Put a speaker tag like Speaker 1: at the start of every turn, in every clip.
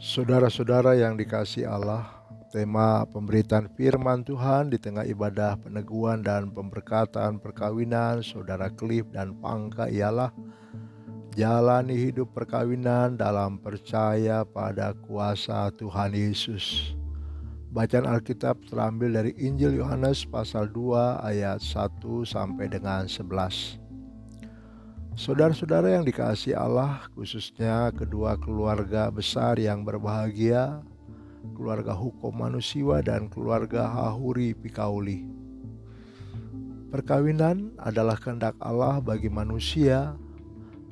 Speaker 1: Saudara-saudara yang dikasih Allah, tema pemberitaan firman Tuhan di tengah ibadah peneguhan dan pemberkatan perkawinan saudara Cliff dan Pangka ialah jalani hidup perkawinan dalam percaya pada kuasa Tuhan Yesus. Bacaan Alkitab terambil dari Injil Yohanes pasal 2 ayat 1 sampai dengan 11. Saudara-saudara yang dikasih Allah, khususnya kedua keluarga besar yang berbahagia, keluarga hukum manusia dan keluarga Hahuri Pikauli. Perkawinan adalah kehendak Allah bagi manusia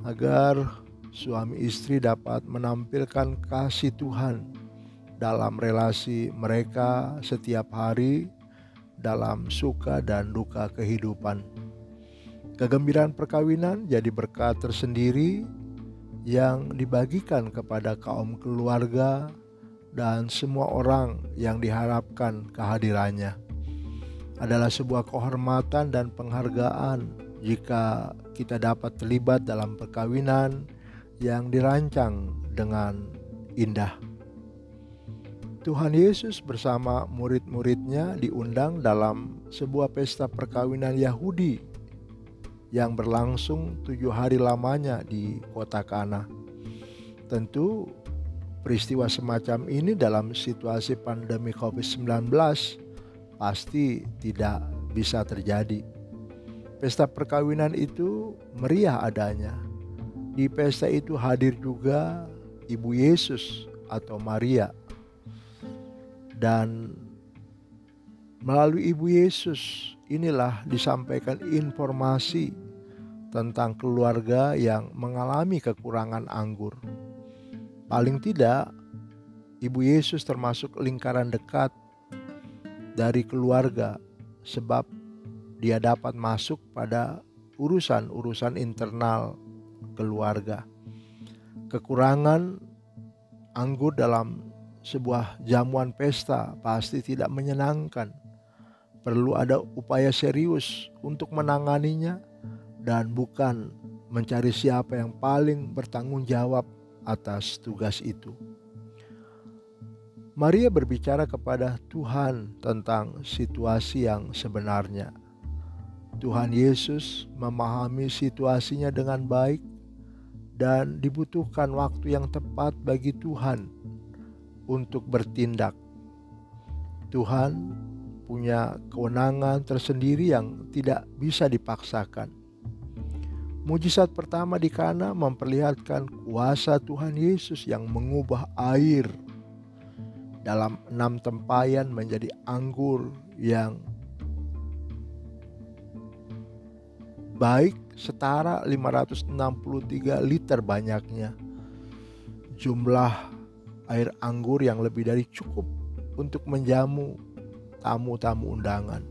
Speaker 1: agar suami istri dapat menampilkan kasih Tuhan dalam relasi mereka setiap hari dalam suka dan duka kehidupan. Kegembiraan perkawinan jadi berkat tersendiri yang dibagikan kepada kaum keluarga dan semua orang yang diharapkan kehadirannya. Adalah sebuah kehormatan dan penghargaan jika kita dapat terlibat dalam perkawinan yang dirancang dengan indah. Tuhan Yesus bersama murid-muridnya diundang dalam sebuah pesta perkawinan Yahudi yang berlangsung tujuh hari lamanya di kota Kana. Tentu peristiwa semacam ini dalam situasi pandemi COVID-19 pasti tidak bisa terjadi. Pesta perkawinan itu meriah adanya. Di pesta itu hadir juga Ibu Yesus atau Maria. Dan melalui Ibu Yesus inilah disampaikan informasi tentang keluarga yang mengalami kekurangan anggur. Paling tidak, Ibu Yesus termasuk lingkaran dekat dari keluarga, sebab dia dapat masuk pada urusan-urusan internal keluarga. Kekurangan anggur dalam sebuah jamuan pesta pasti tidak menyenangkan Perlu ada upaya serius untuk menanganinya dan bukan mencari siapa yang paling bertanggung jawab atas tugas itu. Maria berbicara kepada Tuhan tentang situasi yang sebenarnya. Tuhan Yesus memahami situasinya dengan baik dan dibutuhkan waktu yang tepat bagi Tuhan untuk bertindak. Tuhan punya kewenangan tersendiri yang tidak bisa dipaksakan. Mujizat pertama di Kana memperlihatkan kuasa Tuhan Yesus yang mengubah air dalam enam tempayan menjadi anggur yang baik setara 563 liter banyaknya. Jumlah air anggur yang lebih dari cukup untuk menjamu tamu-tamu undangan.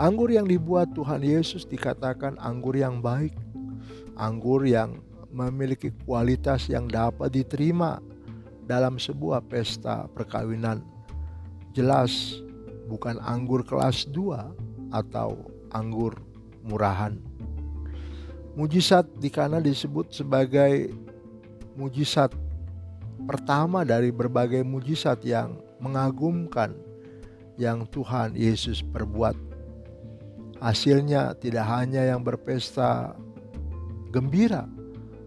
Speaker 1: Anggur yang dibuat Tuhan Yesus dikatakan anggur yang baik, anggur yang memiliki kualitas yang dapat diterima dalam sebuah pesta perkawinan. Jelas bukan anggur kelas 2 atau anggur murahan. Mujizat di kana disebut sebagai mujizat pertama dari berbagai mujizat yang mengagumkan yang Tuhan Yesus perbuat. Hasilnya tidak hanya yang berpesta gembira,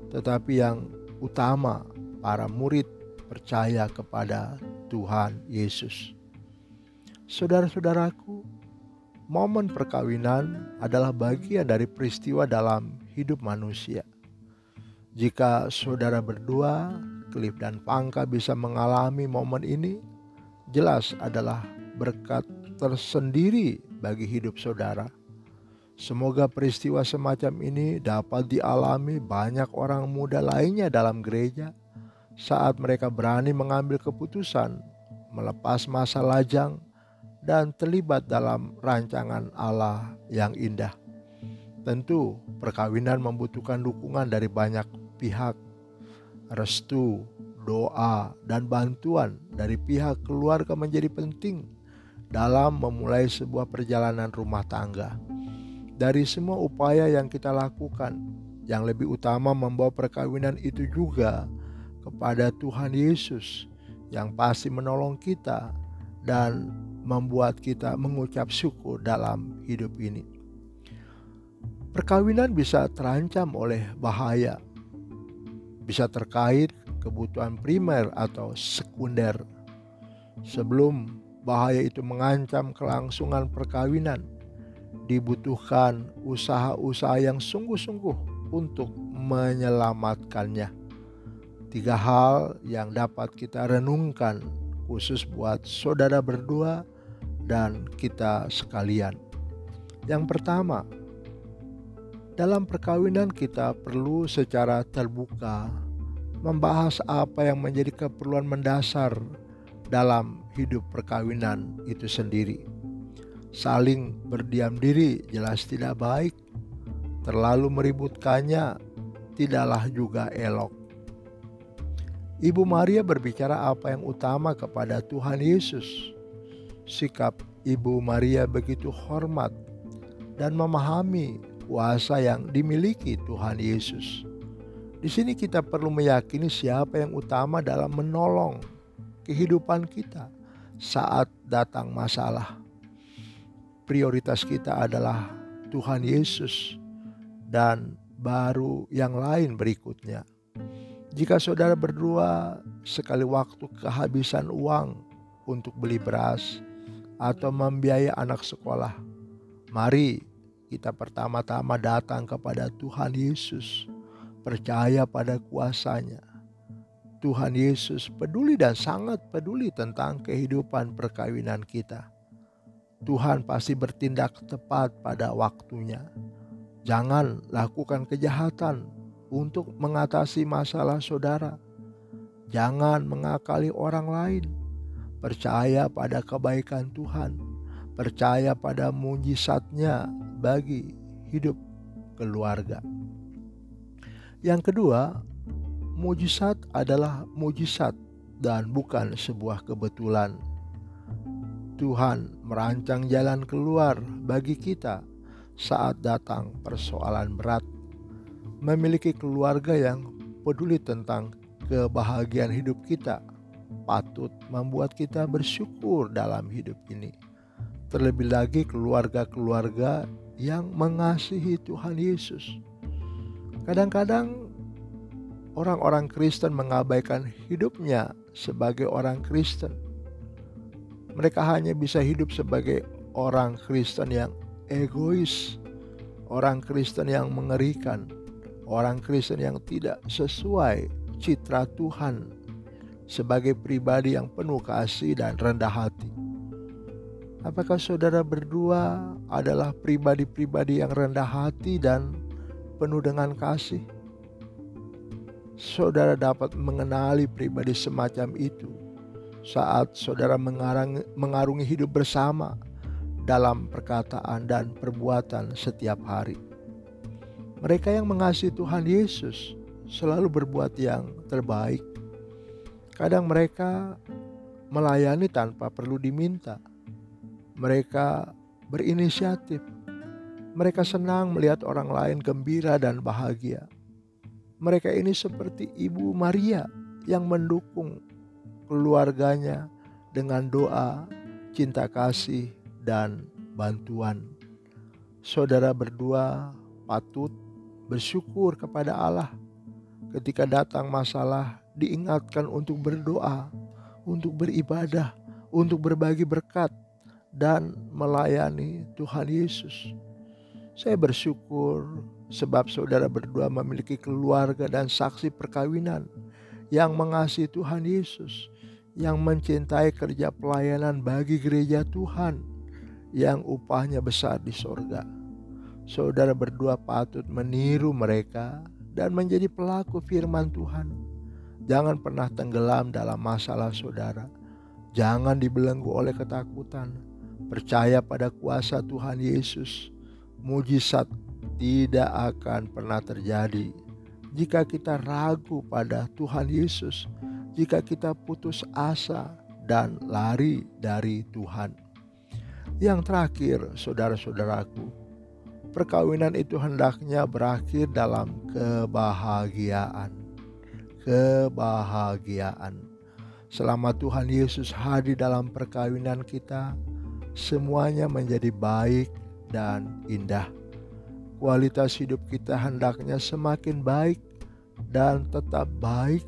Speaker 1: tetapi yang utama para murid percaya kepada Tuhan Yesus. Saudara-saudaraku, momen perkawinan adalah bagian dari peristiwa dalam hidup manusia. Jika saudara berdua, Cliff dan Pangka bisa mengalami momen ini, jelas adalah berkat tersendiri bagi hidup saudara. Semoga peristiwa semacam ini dapat dialami banyak orang muda lainnya dalam gereja saat mereka berani mengambil keputusan, melepas masa lajang, dan terlibat dalam rancangan Allah yang indah. Tentu, perkawinan membutuhkan dukungan dari banyak pihak, restu, doa, dan bantuan dari pihak keluarga menjadi penting dalam memulai sebuah perjalanan rumah tangga. Dari semua upaya yang kita lakukan, yang lebih utama membawa perkawinan itu juga kepada Tuhan Yesus yang pasti menolong kita dan membuat kita mengucap syukur dalam hidup ini. Perkawinan bisa terancam oleh bahaya, bisa terkait kebutuhan primer atau sekunder. Sebelum bahaya itu mengancam kelangsungan perkawinan, dibutuhkan usaha-usaha yang sungguh-sungguh untuk menyelamatkannya. Tiga hal yang dapat kita renungkan khusus buat saudara berdua dan kita sekalian. Yang pertama, dalam perkawinan kita perlu secara terbuka membahas apa yang menjadi keperluan mendasar dalam hidup perkawinan itu sendiri. Saling berdiam diri jelas tidak baik, terlalu meributkannya tidaklah juga elok. Ibu Maria berbicara apa yang utama kepada Tuhan Yesus. Sikap Ibu Maria begitu hormat dan memahami kuasa yang dimiliki Tuhan Yesus. Di sini kita perlu meyakini siapa yang utama dalam menolong kehidupan kita saat datang masalah. Prioritas kita adalah Tuhan Yesus dan baru yang lain berikutnya. Jika saudara berdua sekali waktu kehabisan uang untuk beli beras atau membiayai anak sekolah, mari kita pertama-tama datang kepada Tuhan Yesus, percaya pada kuasanya. Tuhan Yesus peduli dan sangat peduli tentang kehidupan perkawinan kita. Tuhan pasti bertindak tepat pada waktunya. Jangan lakukan kejahatan untuk mengatasi masalah saudara. Jangan mengakali orang lain. Percaya pada kebaikan Tuhan. Percaya pada mujizatnya bagi hidup keluarga. Yang kedua, mujizat adalah mujizat dan bukan sebuah kebetulan. Tuhan merancang jalan keluar bagi kita saat datang persoalan berat. Memiliki keluarga yang peduli tentang kebahagiaan hidup kita patut membuat kita bersyukur dalam hidup ini. Terlebih lagi keluarga-keluarga yang mengasihi Tuhan Yesus. Kadang-kadang orang-orang Kristen mengabaikan hidupnya sebagai orang Kristen. Mereka hanya bisa hidup sebagai orang Kristen yang egois, orang Kristen yang mengerikan, orang Kristen yang tidak sesuai citra Tuhan sebagai pribadi yang penuh kasih dan rendah hati. Apakah saudara berdua adalah pribadi-pribadi yang rendah hati dan penuh dengan kasih? Saudara dapat mengenali pribadi semacam itu saat saudara mengarungi hidup bersama dalam perkataan dan perbuatan setiap hari. Mereka yang mengasihi Tuhan Yesus selalu berbuat yang terbaik. Kadang mereka melayani tanpa perlu diminta. Mereka berinisiatif. Mereka senang melihat orang lain gembira dan bahagia. Mereka ini seperti Ibu Maria yang mendukung keluarganya dengan doa, cinta kasih, dan bantuan. Saudara berdua patut bersyukur kepada Allah ketika datang masalah diingatkan untuk berdoa, untuk beribadah, untuk berbagi berkat dan melayani Tuhan Yesus. Saya bersyukur sebab saudara berdua memiliki keluarga dan saksi perkawinan yang mengasihi Tuhan Yesus, yang mencintai kerja pelayanan bagi gereja Tuhan, yang upahnya besar di sorga. Saudara berdua patut meniru mereka dan menjadi pelaku firman Tuhan. Jangan pernah tenggelam dalam masalah saudara. Jangan dibelenggu oleh ketakutan. Percaya pada kuasa Tuhan Yesus. Mujizat tidak akan pernah terjadi jika kita ragu pada Tuhan Yesus, jika kita putus asa dan lari dari Tuhan. Yang terakhir, saudara-saudaraku, perkawinan itu hendaknya berakhir dalam kebahagiaan. kebahagiaan. Selama Tuhan Yesus hadir dalam perkawinan kita, semuanya menjadi baik dan indah. Kualitas hidup kita hendaknya semakin baik dan tetap baik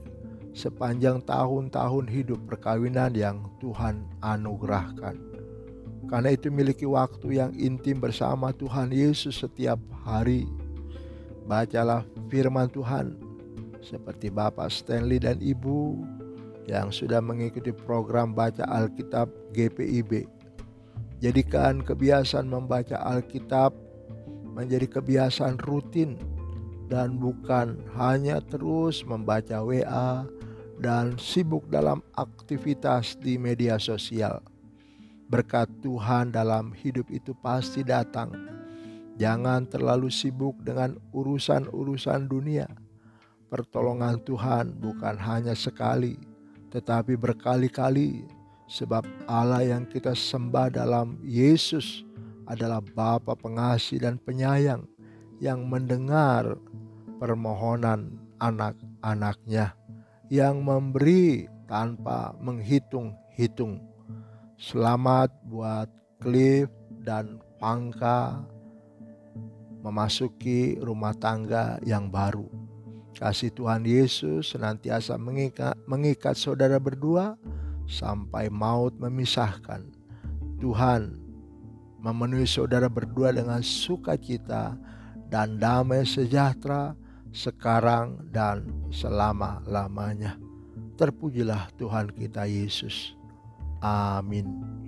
Speaker 1: sepanjang tahun-tahun hidup perkawinan yang Tuhan anugerahkan. Karena itu miliki waktu yang intim bersama Tuhan Yesus setiap hari. Bacalah firman Tuhan seperti Bapak Stanley dan Ibu yang sudah mengikuti program baca Alkitab GPIB. Jadikan kebiasaan membaca Alkitab menjadi kebiasaan rutin dan bukan hanya terus membaca WA dan sibuk dalam aktivitas di media sosial. Berkat Tuhan dalam hidup itu pasti datang. Jangan terlalu sibuk dengan urusan-urusan dunia. Pertolongan Tuhan bukan hanya sekali, tetapi berkali-kali, sebab Allah yang kita sembah dalam Yesus adalah Bapa pengasih dan penyayang yang mendengar permohonan anak-anaknya yang memberi tanpa menghitung-hitung. Selamat buat Cliff dan Pangka memasuki rumah tangga yang baru. Kasih Tuhan Yesus senantiasa mengikat, mengikat saudara berdua sampai maut memisahkan. Tuhan memenuhi saudara berdua dengan sukacita dan damai sejahtera sekarang dan selama-lamanya. Terpujilah Tuhan kita Yesus. Amin.